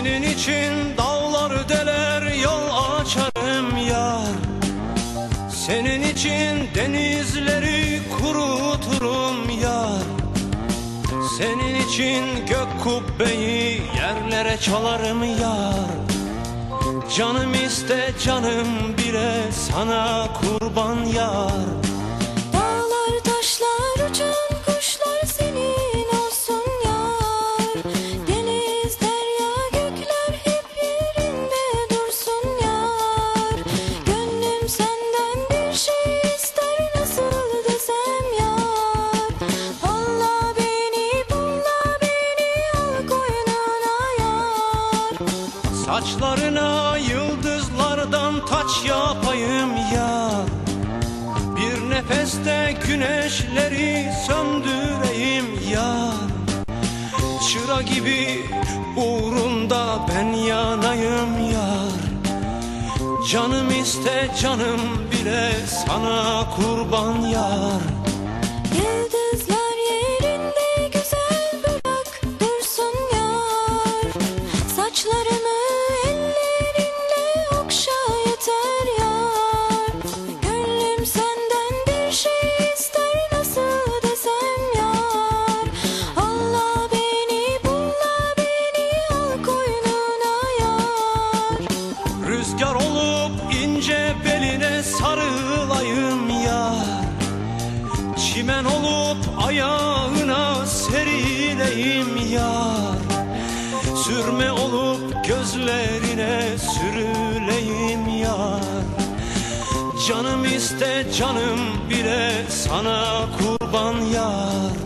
Senin için dağlar deler yol açarım yar. Senin için denizleri kuruturum yar. Senin için gök kubbeyi yerlere çalarım yar. Canım iste canım bire sana kurban yar. Saçlarına yıldızlardan taç yapayım yar Bir nefeste güneşleri söndüreyim yar Çıra gibi uğrunda ben yanayım yar. Canım iste canım bile sana kurban yar. Yıldızlar ayağına serileyim yar Sürme olup gözlerine sürüleyim yar Canım iste canım bile sana kurban yar